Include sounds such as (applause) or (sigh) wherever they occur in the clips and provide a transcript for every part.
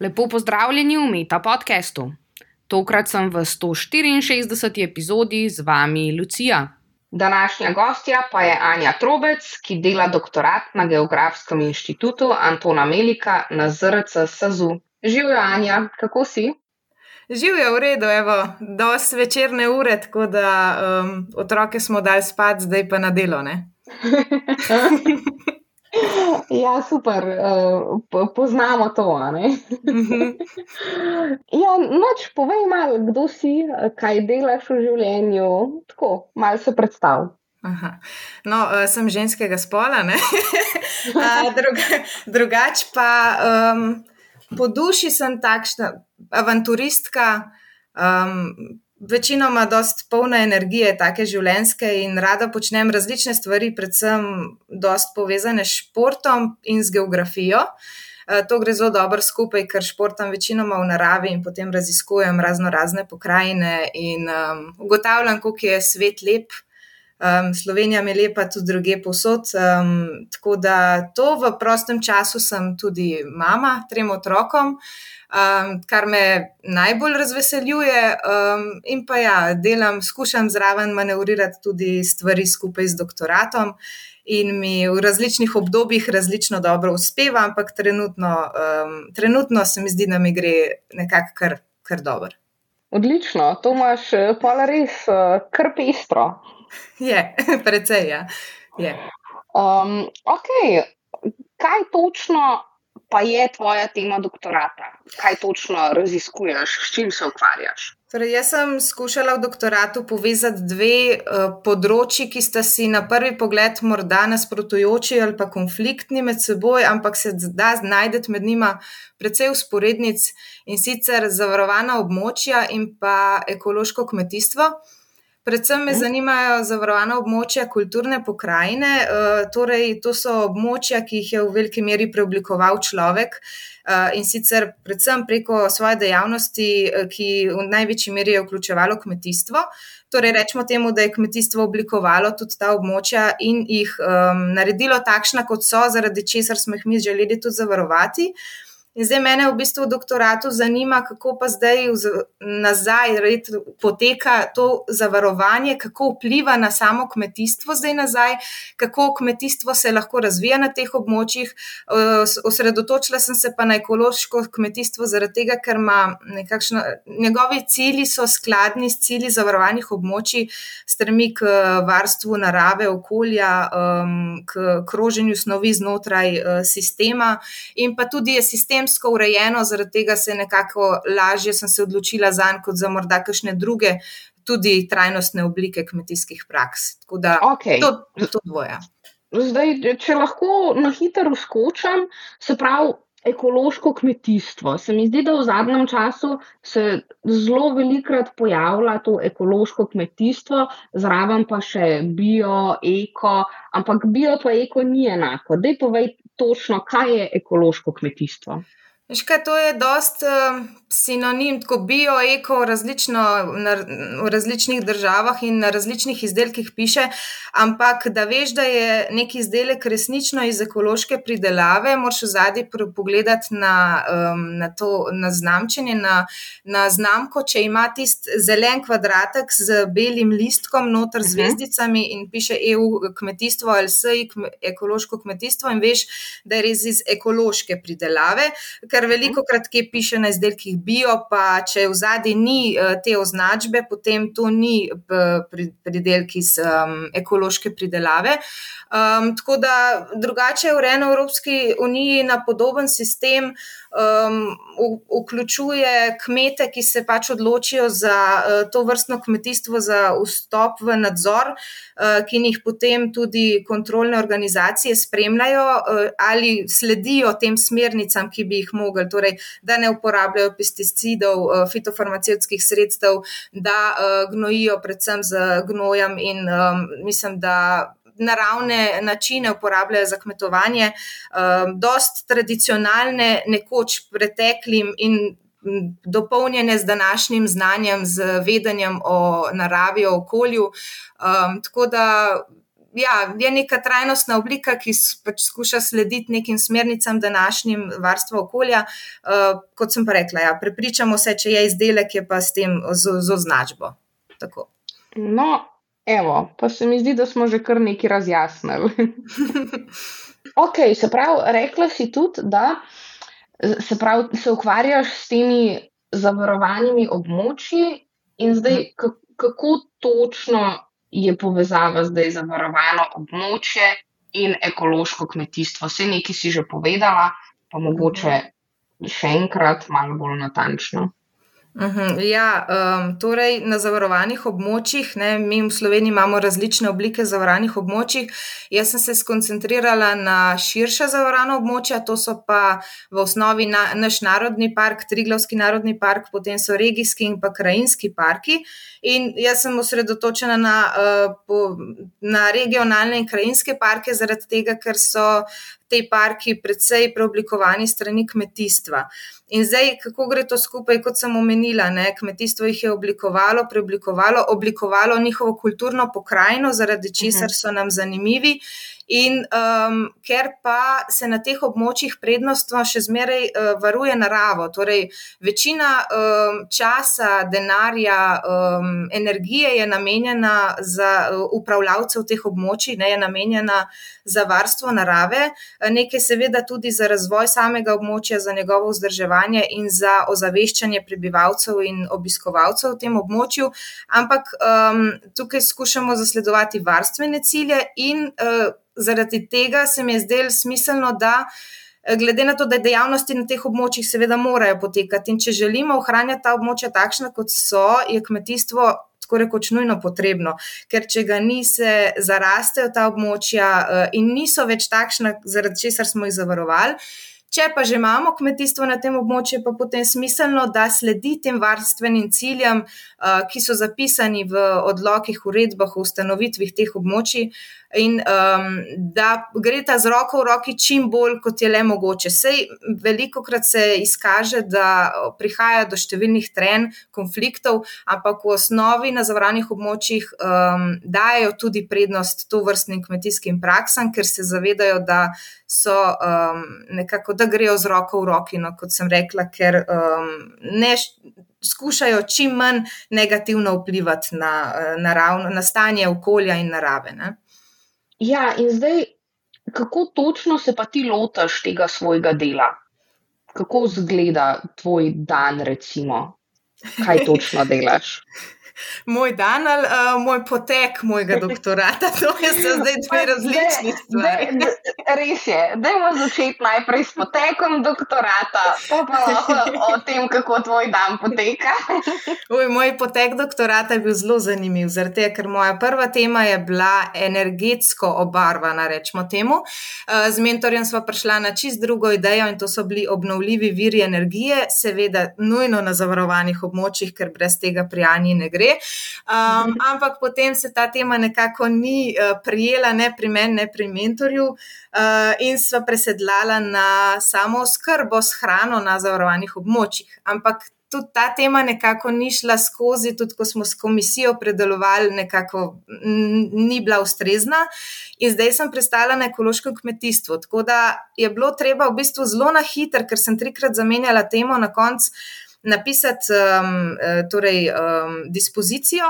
Lepo pozdravljeni v Meta podkastu. Tokrat sem v 164. epizodi z vami Lucija. Današnja gostja pa je Anja Trobec, ki dela doktorat na Geografskem inštitutu Antona Melika na ZRC SAZU. Živijo, Anja, kako si? Živijo v redu, evo, dosti večerne ure, tako da um, otroke smo dali spat, zdaj pa na delo. (laughs) (laughs) Ja, super, uh, poznamo to. Mhm. (laughs) ja, noč, povej malo, kdo si, kaj delaš v življenju. Tako, malo se predstav. No, uh, sem ženskega spola, (laughs) druga, drugače pa um, po duši sem takšna avanturistka. Um, večinoma dosta polna energije, take življenske in rada počnem različne stvari, predvsem dosta povezane s športom in z geografijo. Eh, to gre zelo dobro skupaj, ker športam večinoma v naravi in potem raziskujem razno razne pokrajine in um, ugotavljam, kako je svet lep. Um, Slovenija je lepa tudi druge posod. Um, tako da to v prostem času sem tudi mama, trem otrokom. Um, kar me najbolj razveseljuje. Um, in pa ja, delam, skušam zraven manevrirati tudi stvari skupaj z doktoratom. In mi v različnih obdobjih različno dobro uspeva, ampak trenutno, um, trenutno se mi zdi, da mi gre nekako kar, kar dobro. Odlično, to imaš eh, pa res uh, kar pestro. Je, (laughs) precej ja. je. Um, ok, kaj točno pa je tvoja tema doktorata? Kaj točno raziskuješ, s čim se ukvarjaš? Torej, jaz sem skušala v doktoratu povezati dve uh, področji, ki sta si na prvi pogled morda nasprotujoči ali pa konfliktni med seboj, ampak se da znajdeti med njima precej usporednic in sicer zavarovana območja in pa ekološko kmetijstvo. Predvsem me mhm. zanimajo zavarovana območja kulturne pokrajine, eh, torej to so območja, ki jih je v veliki meri preoblikoval človek eh, in sicer predvsem preko svoje dejavnosti, eh, ki v največji meri je vključevalo kmetijstvo. Torej, rečemo temu, da je kmetijstvo oblikovalo tudi ta območja in jih um, naredilo takšna, kot so, zaradi česar smo jih mi želeli tudi zavarovati. Uh, In zdaj mene v bistvu v doktoratu zanima, kako pa zdaj nazaj poteka to zavarovanje, kako vpliva na samo kmetijstvo zdaj nazaj, kako kmetijstvo se lahko razvija na teh območjih. Osredotočila sem se pa na ekološko kmetijstvo, zaradi tega, ker ima nekakšno, njegovi cilji so skladni s cilji zavarovanih območij, strmi k varstvu narave, okolja, k kroženju snovi znotraj eh, sistema in pa tudi je sistem sistemsko urejeno, zaradi tega se nekako lažje sem se odločila za njega, kot za morda kakšne druge, tudi trajnostne oblike kmetijskih praks. Tako da okay. to, to dvoje. Zdaj, če lahko na hitro skočam, se pravi. Ekološko kmetijstvo. Se mi zdi, da v zadnjem času se zelo velikokrat pojavlja to ekološko kmetijstvo, zraven pa še bio, eko, ampak bio in eko ni enako. Dej povej točno, kaj je ekološko kmetijstvo. Veš kaj, to je dost uh, sinonim, tako bio, eko, različno na, v različnih državah in na različnih izdelkih piše, ampak da veš, da je neki izdelek resnično iz ekološke pridelave, moraš v zadnji pogledati na, um, na to na znamčenje, na, na znamko, če ima tisti zelen kvadratek z belim listkom, noter z mhm. zvezdicami in piše EU kmetijstvo ali SEI ekološko kmetijstvo in veš, da je res iz ekološke pridelave ker veliko krat kje piše na izdelkih bio, pa če v zadnji ni uh, te označbe, potem to ni pridelki iz um, ekološke pridelave. Um, tako da drugače je urejeno v Evropski uniji na podoben sistem um, vključuje kmete, ki se pač odločijo za uh, to vrstno kmetijstvo, za vstop v nadzor, uh, ki jih potem tudi kontrolne organizacije spremljajo uh, ali sledijo tem smernicam, ki bi jih mogli, torej, da ne uporabljajo pesticidov, uh, fitofarmacevskih sredstev, da uh, gnojijo predvsem z gnojem in mislim, da naravne načine uporabljajo za kmetovanje, um, dost tradicionalne, nekoč preteklim in dopolnjene z današnjim znanjem, z vedenjem o naravi, o okolju. Um, tako da ja, je neka trajnostna oblika, ki pač skuša slediti nekim smernicam današnjim varstva okolja. Uh, kot sem pa rekla, ja, prepričamo se, če je izdelek, je pa s tem z, z označbo. Tako. No, evo, pa se mi zdi, da smo že kar nekaj razjasnili. (laughs) ok, se pravi, rekla si tudi, da se, pravi, se ukvarjaš s temi zavarovanimi območji in zdaj, kako točno je povezava zdaj zavarovano območje in ekološko kmetijstvo. Vse nekaj si že povedala, pa mogoče še enkrat malo bolj natančno. Uhum, ja, um, torej na zavarovanih območjih, ne, mi v Sloveniji imamo različne oblike zavarovanih območij. Jaz sem se skoncentrirala na širše zavarovano območja, to so pa v osnovi na, naš narodni park, Triglavski narodni park, potem so regijski in pa krajinski parki. In jaz sem osredotočena na, po, na regionalne in krajinske parke, zaradi tega, ker so te parki precej preoblikovani strani kmetijstva. In zdaj, kako gre to skupaj, kot sem omenila, ne? kmetijstvo jih je oblikovalo, preoblikovalo, oblikovalo njihovo kulturno pokrajino, zaradi česar mhm. so nam zanimivi. In um, ker pa se na teh območjih prednostno še zmeraj uh, varuje naravo, torej večina um, časa, denarja, um, energije je namenjena za uh, upravljavce teh območij, ne je namenjena za varstvo narave, nekaj seveda tudi za razvoj samega območja, za njegovo vzdrževanje in za ozaveščanje prebivalcev in obiskovalcev v tem območju, ampak um, tukaj skušamo zasledovati varstvene cilje in uh, zaradi tega se mi je zdelo smiselno, da. Eh, glede na to, da dejavnosti na teh območjih seveda morajo potekati, in če želimo ohranjati ta območja takšna, kot so, je kmetijstvo tako rekoč nujno potrebno, ker če ga ni, se zarastejo ta območja eh, in niso več takšna, zaradi česar smo jih zavarovali. Če pa že imamo kmetijstvo na tem območju, pa potem smiselno, da sledi tem varstvenim ciljem, uh, ki so zapisani v odlokih, uredbah o ustanovitvi teh območij, in um, da gre ta z roko v roki čim bolj, kot je le mogoče. Sej veliko krat se izkaže, da prihaja do številnih tren, konfliktov, ampak v osnovi na zavranih območjih um, dajo tudi prednost to vrstnim kmetijskim praksam, ker se zavedajo, da so um, nekako, da grejo z roko v roki, no, kot sem rekla, ker um, ne skušajo čim manj negativno vplivati na, naravno, na stanje okolja in narave. Ne. Ja, in zdaj, kako točno se pa ti lotaš tega svojega dela? Kako izgleda tvoj dan, recimo? Kaj točno delaš? (laughs) moj dan ali uh, moj potek mojega (laughs) doktorata. To je zdaj dve različni stvari. Res je. Dajmo začeti najprej s potekom doktorata, pa pa lahko o tem, kako tvoj dan poteka. (laughs) Uj, moj potek doktorata je bil zelo zanimiv, zaradi ker moja prva tema je bila energetsko obarvana, rečemo temu. Uh, z mentorjem smo prišla na čist drugo idejo in to so bili obnovljivi viri energije, seveda nujno na zavarovanih območjih, ker brez tega prijanje ne gre. Um, ampak potem se ta tema nekako ni uh, prijela, ne pri meni, ne pri mentorju, uh, in sva presedlala na samo skrbo s hrano na zavarovanih območjih. Ampak tudi ta tema nekako ni šla skozi, tudi ko smo s komisijo predelovali, nekako ni bila ustrezna. In zdaj sem prestala na ekološko kmetijstvo. Tako da je bilo treba v bistvu zelo na hiter, ker sem trikrat zamenjala temo na koncu napisati um, torej, um, dispozicijo,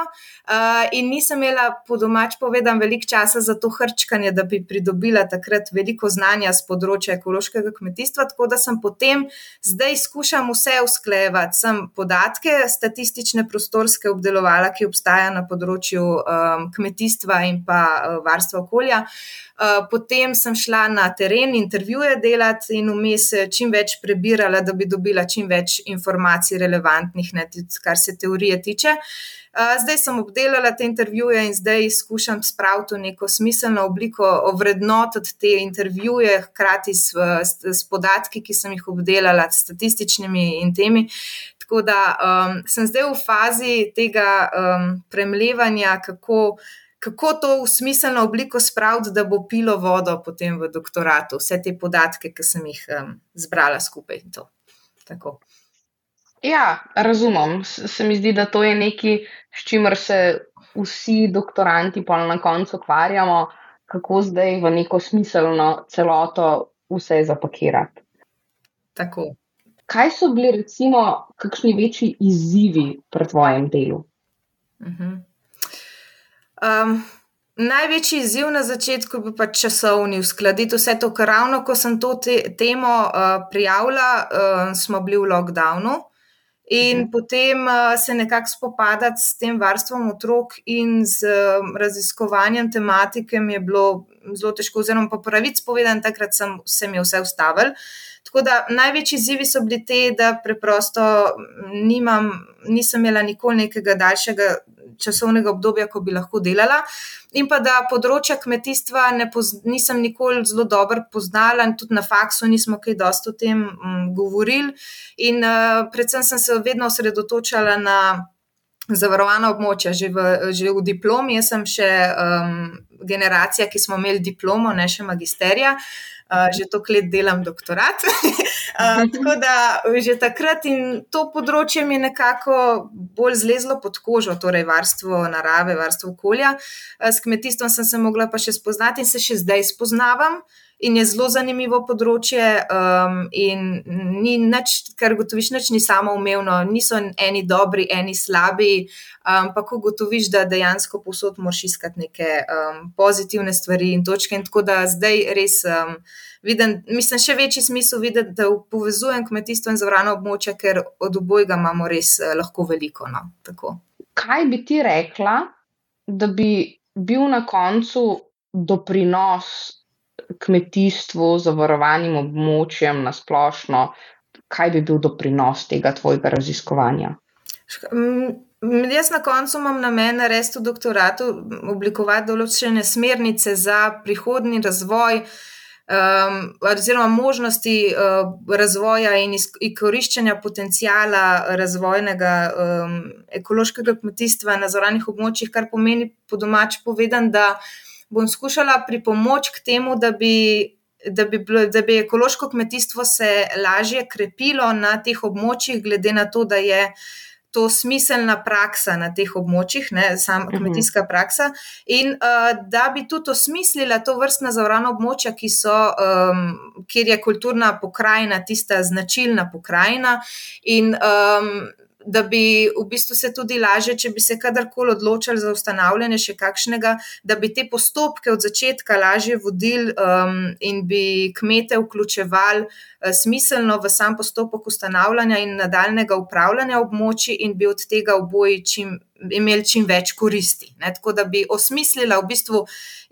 uh, in nisem imela, po domač povedan, veliko časa za to hrčkanje, da bi pridobila takrat veliko znanja z področja ekološkega kmetijstva. Tako da sem potem zdaj skušam vse usklejevati, sem podatke, statistične, prostorske obdelovala, ki obstajajo na področju um, kmetijstva in pa uh, varstva okolja. Uh, potem sem šla na teren, intervjuje delati in vmes čim več prebirala, da bi dobila čim več informacij relevantnih, ne, tudi kar se teorije tiče. Zdaj sem obdelala te intervjuje in zdaj skušam spraviti v neko smiselno obliko, ovrednotiti te intervjuje, hkrati s, s, s podatki, ki sem jih obdelala, statističnimi in temi. Tako da um, sem zdaj v fazi tega um, premlevanja, kako. Kako to v smiselno obliko spraviti, da bo pilo vodo potem v doktoratu, vse te podatke, ki sem jih um, zbrala skupaj. Tako. Ja, razumem. Se mi zdi, da to je nekaj, s čimer se vsi doktoranti pa na koncu ukvarjamo. kako zdaj v neko smiselno celoto vse zapakirati. Tako. Kaj so bili, recimo, kakšni večji izzivi pri tvojem delu? Uh -huh. um, največji izziv na začetku je bil pač časovni, uskladiti vse to, ker ravno ko sem to te, temo uh, prijavila, uh, smo bili v lockdownu. In mhm. potem uh, se nekako spopadati s tem varstvom otrok in z um, raziskovanjem tematike mi je bilo zelo težko, oziroma po pravici povedano, takrat sem se mi vse ustavil. Tako da največji izzivi so bili te, da preprosto nimam, nisem imela nikoli nekega daljšega časovnega obdobja, ko bi lahko delala. In pa da področja kmetijstva nisem nikoli zelo dobro poznala, in tudi na faksu nismo kaj dosto o tem um, govorili. In uh, predvsem sem se vedno osredotočala na zavarovana območja, že v, že v diplomi. Jaz sem še um, generacija, ki smo imeli diplomo, ne še magisterija. Uh, že toliko let delam doktorat. uh, (laughs) tako da že takrat in to področje mi je nekako bolj zlezlo pod kožo, torej varstvo narave, varstvo okolja. Uh, s kmetijstvom sem se mogla pa še spoznati in se še zdaj spoznavam. Uh, in je zelo zanimivo področje. Um, in ni nič, kar gotoviš, nič ni samo umevno, niso eni dobri, eni slabi. Ampak, um, ko gotoviš, da dejansko posod moraš iskati neke um, pozitivne stvari in točke. In tako da zdaj res um, vidim, mislim, še večji smisel videti, da povezujem kmetijstvo in zavrano območje, ker od obojega imamo res uh, lahko veliko. No? Kaj bi ti rekla, da bi bil na koncu doprinos kmetijstvu, zavarovanim območjem na splošno, kaj bi bil doprinos tega tvojega raziskovanja? Jaz na koncu imam namen narediti v doktoratu, oblikovati določene smernice za prihodni razvoj. Um, oziroma, možnosti uh, razvoja in izkoriščanja potencijala razvojnega um, ekološkega kmetijstva na zoranih območjih, kar pomeni po domač povedan, da uh, bom skušala pripomoč k temu, da bi, da, bi bilo, da bi ekološko kmetijstvo se lažje krepilo na teh območjih, glede na to, da je. To je smiselna praksa na teh območjih, ne samo mhm. kmetijska praksa, in uh, da bi tudi osmislila to vrstna zavrana območja, so, um, kjer je kulturna pokrajina tista značilna pokrajina, in um, da bi v bistvu se tudi lažje, če bi se kadarkoli odločili za ustanavljanje še kakšnega, da bi te postopke od začetka lažje vodili um, in bi kmete vključevali uh, smiselno v sam postopek ustanavljanja in nadaljnega upravljanja območij in bi od tega oboji čim imeli čim več koristi. Ne? Tako da bi osmislila v bistvu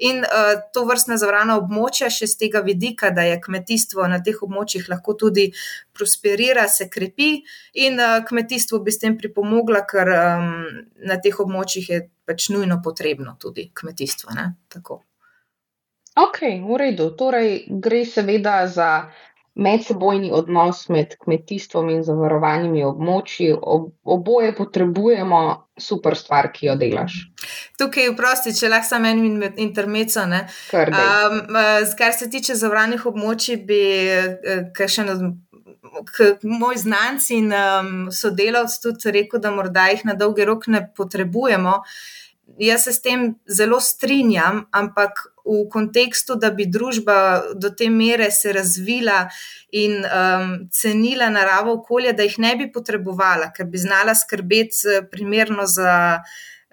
in uh, to vrstne zavrana območja še z tega vidika, da je kmetijstvo na teh območjih lahko tudi prosperira, se krepi in uh, kmetijstvo bi s tem pripomogla, ker um, na teh območjih je pač nujno potrebno tudi kmetijstvo. Ok, v redu. Torej, gre seveda za medsebojni odnos med kmetijstvom in zavarovanimi območji. Ob, oboje potrebujemo, super stvar, ki jo delaš. Tukaj, prosti, če lahko samo en intermeco. Um, kar se tiče zavarovanih območij, bi eh, še eno. Moj znanci in um, sodelavci tudi rekel, da morda jih na dolgi rok ne potrebujemo. Jaz se s tem zelo strinjam, ampak v kontekstu, da bi družba do te mere se razvila in um, cenila naravo okolja, da jih ne bi potrebovala, ker bi znala skrbeti primerno za.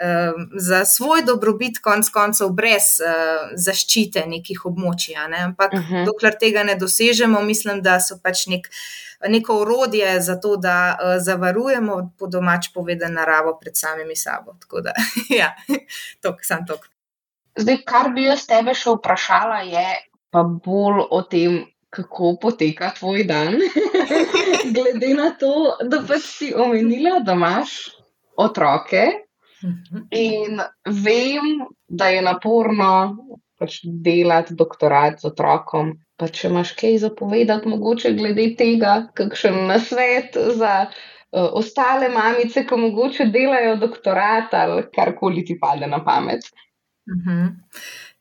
Um, za svoj dobrobit, konc koncev, brez uh, zaščite nekih območij. Ne? Ampak, uh mhm. -huh. dokler tega ne dosežemo, mislim, da so pač nek, neko orodje za to, da uh, zavarujemo, po domač povedano, naravo pred samimi sabo. Tako da, (laughs) ja, tok, sam tok. Zdaj, kar bi jaz tebe še vprašala, je pa bolj o tem, kako poteka tvoj dan. (laughs) Glede na to, da pač si omenila, da imaš otroke in vem, da je naporno pač delati doktorat z otrokom. Pa če imaš kaj zapovedati, mogoče glede tega, kakšen nasvet za uh, ostale mamice, ki mogoče delajo doktorat ali karkoli ti pade na pamet. Mhm.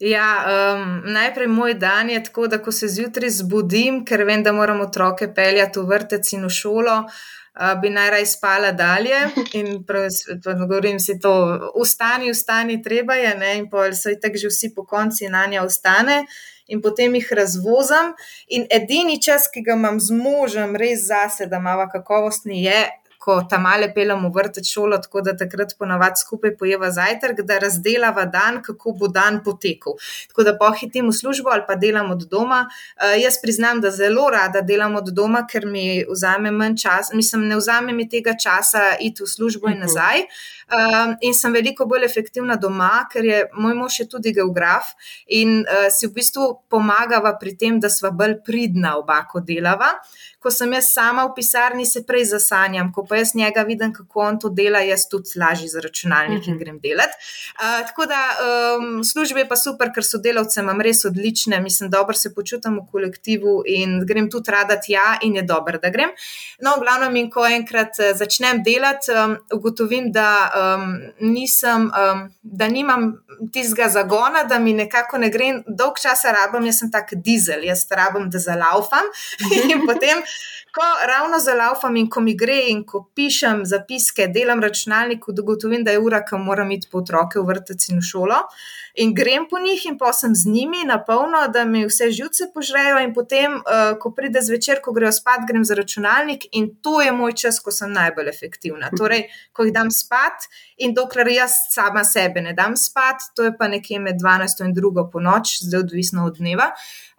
Ja, um, najprej moj dan je tako, da ko se zjutraj zbudim, ker vem, da moram otroke peljati v vrtec in v šolo, uh, bi najraj spala dalje. In (laughs) govorim si to, ustani, ustani, treba je, ne? in pa so tako že vsi po konci na nja ustane. In potem jih razvozam, in edini čas, ki ga imam z možem, res zase, da imamo kakovostni, je ko tam male pelemo v vrtec šolo, tako da takrat ponavadi skupaj pojeva zajtrk, da razdelava dan, kako bo dan potekel. Tako da pohitim v službo ali pa delam od doma. Uh, jaz priznam, da zelo rada delam od doma, ker mi vzame manj časa, mislim, ne vzame mi tega časa iti v službo in mhm. nazaj. Um, in sem veliko bolj efektivna doma, ker je moj mož je tudi geograf in uh, si v bistvu pomagava pri tem, da sva bolj pridna oba, ko delava. Ko sem jaz sama v pisarni, se prej zasanjam, ko pa jaz njega vidim, kako on to dela, jaz tudi lažje za računalnik uh -huh. in mhm. grem delati. Uh, tako da um, službe je pa super, ker so delavce imam res odlične, mislim, dobro se počutim v kolektivu in grem tudi rada tja in je dobro, da grem. No, glavno mi, ko enkrat uh, začnem delati, um, ugotovim, da, um, nisem, um, da nimam tistega zagona, da mi nekako ne gre, dolg časa rabim, jaz sem tak dizel, jaz rabim, da zalaufam. (laughs) In potem ko ravno zalaufam in ko mi gre in ko pišem zapiske, delam računalnik, ugotovim, da je ura, ko moram iti po otroke v vrtec in v šolo. In grem po njih, in pa sem z njimi na polno, da mi vse živce požrejo, in potem, uh, ko pride zvečer, ko grejo spat, grem za računalnik, in to je moj čas, ko sem najbolj efektivna. Torej, ko jih dam spat, in dokler jaz sama sebe ne dam spat, to je pa nekje med 12 in 2 po noč, zdaj odvisno od dneva.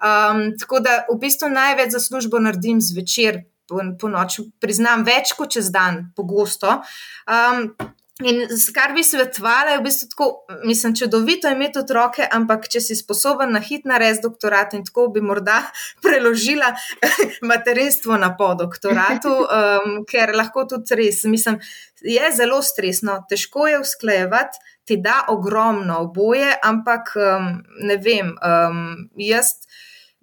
Um, tako da v bistvu največ za službo naredim zvečer, po, po noči, priznam več kot čez dan, pogosto. Um, In kar bi svetovala, je v bistvu tako, mislim, čudovito imeti otroke, ampak če si sposoben na hit narediti doktorat in tako bi morda (laughs) preložila (laughs) materinstvo na podoktoratu, um, ker lahko tudi res, mislim, je zelo stresno, težko je usklejevati, ti da ogromno oboje, ampak um, ne vem, um, jaz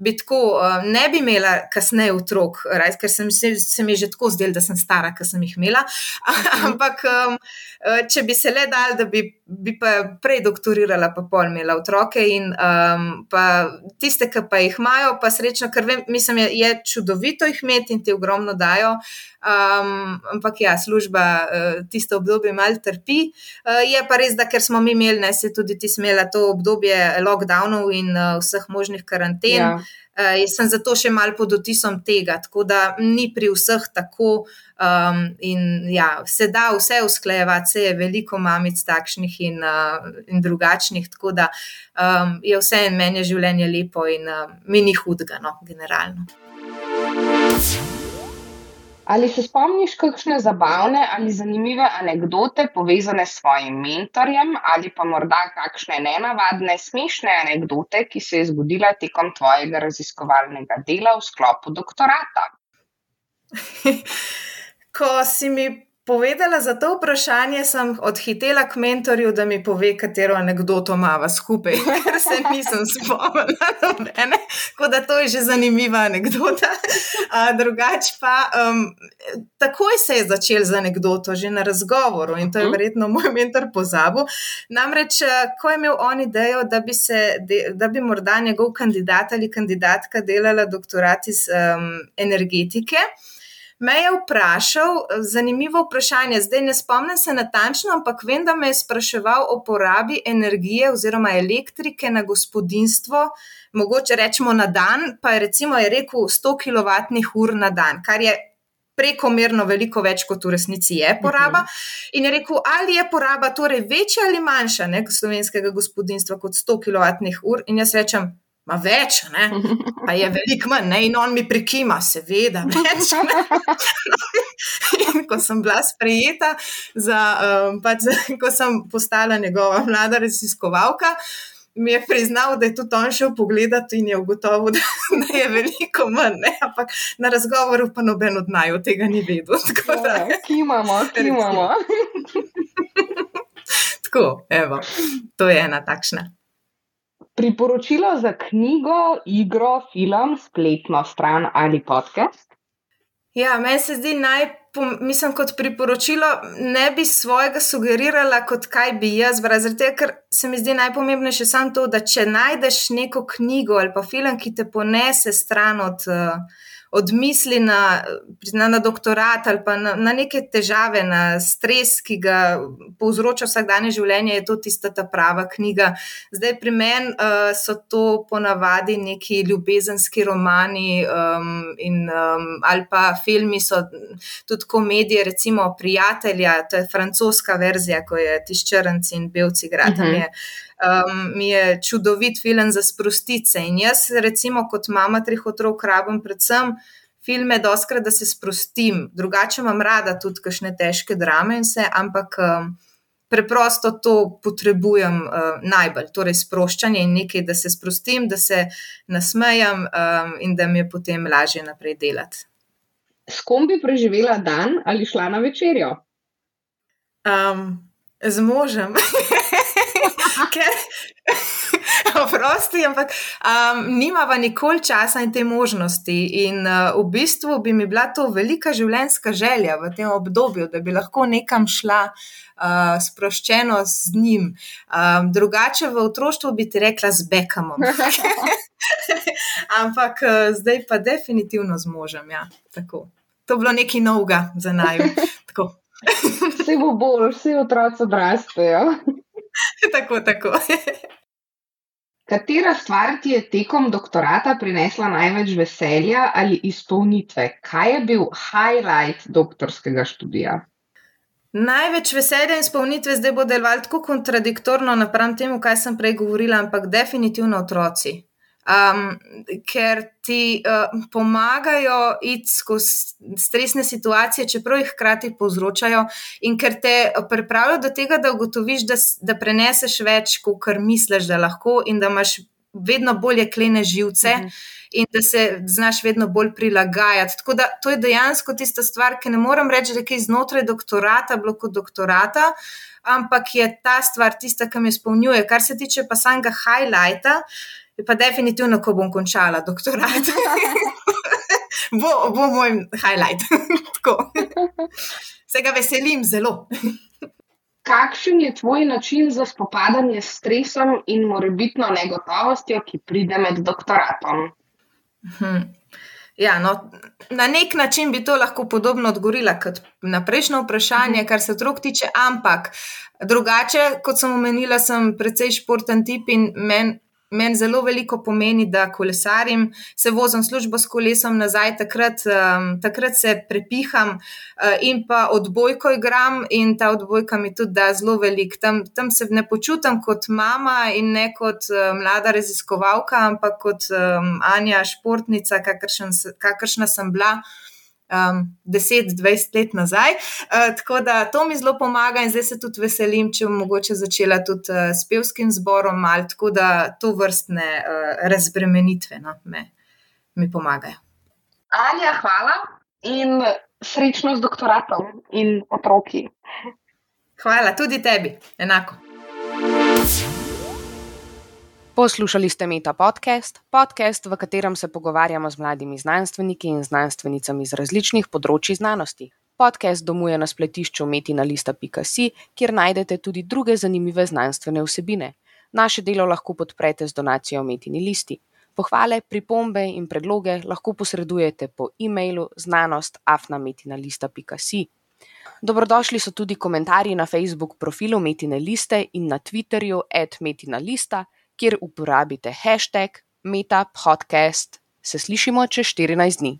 bi tako uh, ne bi imela kasneje otrok, raj, ker sem, se, se mi je že tako zdelo, da sem stara, ker sem jih imela. (laughs) Mhm. Ampak um, če bi se le dal, da bi, bi pa prej doktorirala, pa pol imela otroke in um, tiste, ki pa jih imajo, pa srečno, ker vem, mislim, je, je čudovito jih imeti in ti ogromno dajo. Um, ampak ja, služba uh, tisto obdobje malo trpi. Uh, je pa res, da ker smo mi imeli, ne se tudi ti smela to obdobje lockdownov in uh, vseh možnih karanten. Ja. Uh, jaz sem zato še malo pod otisom tega, tako da ni pri vseh tako. Um, in ja, se da vse usklajevati, se je veliko mamic takšnih in, uh, in drugačnih, tako da um, je vse en meni življenje lepo in uh, mi ni hudega, no, generalno. Ali se spomniš kakšne zabavne ali zanimive anekdote povezane s svojim mentorjem, ali pa morda kakšne nenavadne, smešne anekdote, ki se je zgodila tekom tvojega raziskovalnega dela v sklopu doktorata? (laughs) Ko si mi povedala za to vprašanje, sem odhitela k mentorju, da mi pove, katero anegdoto imamo skupaj, (laughs) ker se nisem spomnila nobene. Tako da to je že zanimiva anekdota. Drugač pa, um, takoj se je začel z anegdoto, že na razgovoru in to je mhm. verjetno moj mentor pozabil. Namreč, ko je imel on idejo, da bi, se, da bi morda njegov kandidat ali kandidatka delala doktorat iz um, energetike me je vprašal, zanimivo vprašanje, zdaj ne spomnim se natančno, ampak vem, da me je spraševal o porabi energije oziroma elektrike na gospodinstvo, mogoče rečemo na dan, pa je recimo je rekel 100 kWh na dan, kar je. Prekomerno veliko več, kot v resnici je poraba. Mhm. In je rekel, ali je poraba torej večja ali manjša ne, slovenskega gospodinstva kot 100 kWh. In jaz rečem, Ma več, ne? (laughs) pa je veliko manj, ne? in on mi prekima, seveda, več. (laughs) in ko sem bila sprejeta, za, um, pač, ko sem postala njegova mlada raziskovalka, mi je priznal, da je tudi on šel pogledat in je ugotovil, da, da je veliko manj, ne? ampak na razgovoru pa noben od naj tega ni vedel. (laughs) Tako da, ki imamo, ki imamo. Tako, evo, to je ena takšna. Priporočilo za knjigo, igro, film, spletno stran ali podcast? Ja, meni se zdi naj, mislim, kot priporočilo, ne bi svojega sugerirala, kot kaj bi jaz. Zaradi tega, ker se mi zdi najpomembnejše samo to, da če najdeš neko knjigo ali pa film, ki te ponese stran od. Uh, od misli na, na, na doktorat ali pa na, na neke težave, na stres, ki ga povzroča vsakdanje življenje, je to tista ta prava knjiga. Zdaj, pri meni uh, so to ponavadi neki ljubezenski romani um, in, um, ali pa filmi, so tudi komedije, recimo Prijatelja, to je francoska verzija, ko je tiščrnci in belci gradanje. Uh -huh um, mi je čudovit film za sprostice. In jaz, recimo, kot mama treh otrok, rabim predvsem filme, doskrat, da se sprostim. Drugače imam rada tudi kakšne težke drame in vse, ampak. Um, Preprosto to potrebujem uh, najbolj, torej sproščanje in nekaj, da se sprostim, da se nasmejam um, in da mi je potem lažje naprej delati. S kom bi preživela dan ali šla na večerjo? Um, z možem. (laughs) ker (laughs) oprosti, ampak um, nima pa nikoli časa in te možnosti. In uh, v bistvu bi mi bila to velika življenjska želja v tem obdobju, da bi lahko nekam šla. Uh, sproščeno z njim. Um, drugače v otroštvu bi ti rekla z Bekamom. (laughs) Ampak uh, zdaj pa definitivno z možem. Ja. To je bilo nekaj novega za naj. Vse (laughs) bo bolj, vsi otroci odrastejo. (laughs) tako, tako. Katera stvar ti je tekom doktorata prinesla največ veselja ali izpolnitve? Kaj je bil highlight doktorskega študija? Največ veselja in izpolnitve zdaj bo delovalo tako kontradiktorno napram temu, kaj sem prej govorila, ampak definitivno otroci um, ker ti uh, pomagajo iti skozi stresne situacije, čeprav jih hkrati povzročajo, in ker te pripravijo do tega, da ugotoviš, da, da preneseš več, kot kar misliš, da lahko, in da imaš vedno bolje klene živce. -huh. In da se znaš vedno bolj prilagajati. Tako da to je dejansko tista stvar, ki ne morem reči, da je znotraj doktorata, bilo kot doktorata, ampak je ta stvar tista, ki me izpolnjuje. Kar se tiče pa samega highlighta, uh, je pa definitivno, ko bom končala doktorat. (laughs) bo, bo moj highlight. (laughs) Se ga veselim zelo. Kakšen je tvoj način za spopadanje s stresom in morebitno negotovostjo, ki pride med doktoratom? Hmm. Ja, no, na nek način bi to lahko podobno odgovorila kot na prejšnjo vprašanje, kar se otrok tiče, ampak drugače, kot sem omenila, sem precej športen tip in meni meni zelo veliko pomeni, da kolesarim, se vozim službo s kolesom nazaj, takrat, um, takrat se prepiham uh, in pa odbojko igram, in ta odbojka mi tudi da zelo velik. Tam, tam se ne počutim kot mama in ne kot uh, mlada raziskovalka, ampak kot um, Anja, športnica, kakršen, kakršna sem bila um, 10-20 let nazaj. Uh, tako da to mi zelo pomaga in zdaj se tudi veselim, če bom mogoče začela tudi uh, s pevskim zborom, ali tako da to vrstne uh, razbremenitve no, me, mi pomagajo. Anja, hvala in srečno z doktoratom in otroki. Hvala tudi tebi, enako. Poslušali ste Meta podcast, podcast, v katerem se pogovarjamo z mladimi znanstveniki in znanstvenicami z različnih področji znanosti. Podcast domuje na spletišču metina.si, kjer najdete tudi druge zanimive znanstvene vsebine. Naše delo lahko podprete z donacijo Metini listi. Pohvale, pripombe in predloge lahko posredujete po e-mailu znanost.afnametina.si. Dobrodošli so tudi komentarji na Facebook profilu Metine liste in na Twitterju @metina.lista kjer uporabite hashtag MetaPodcast. Se slišimo čez 14 dni.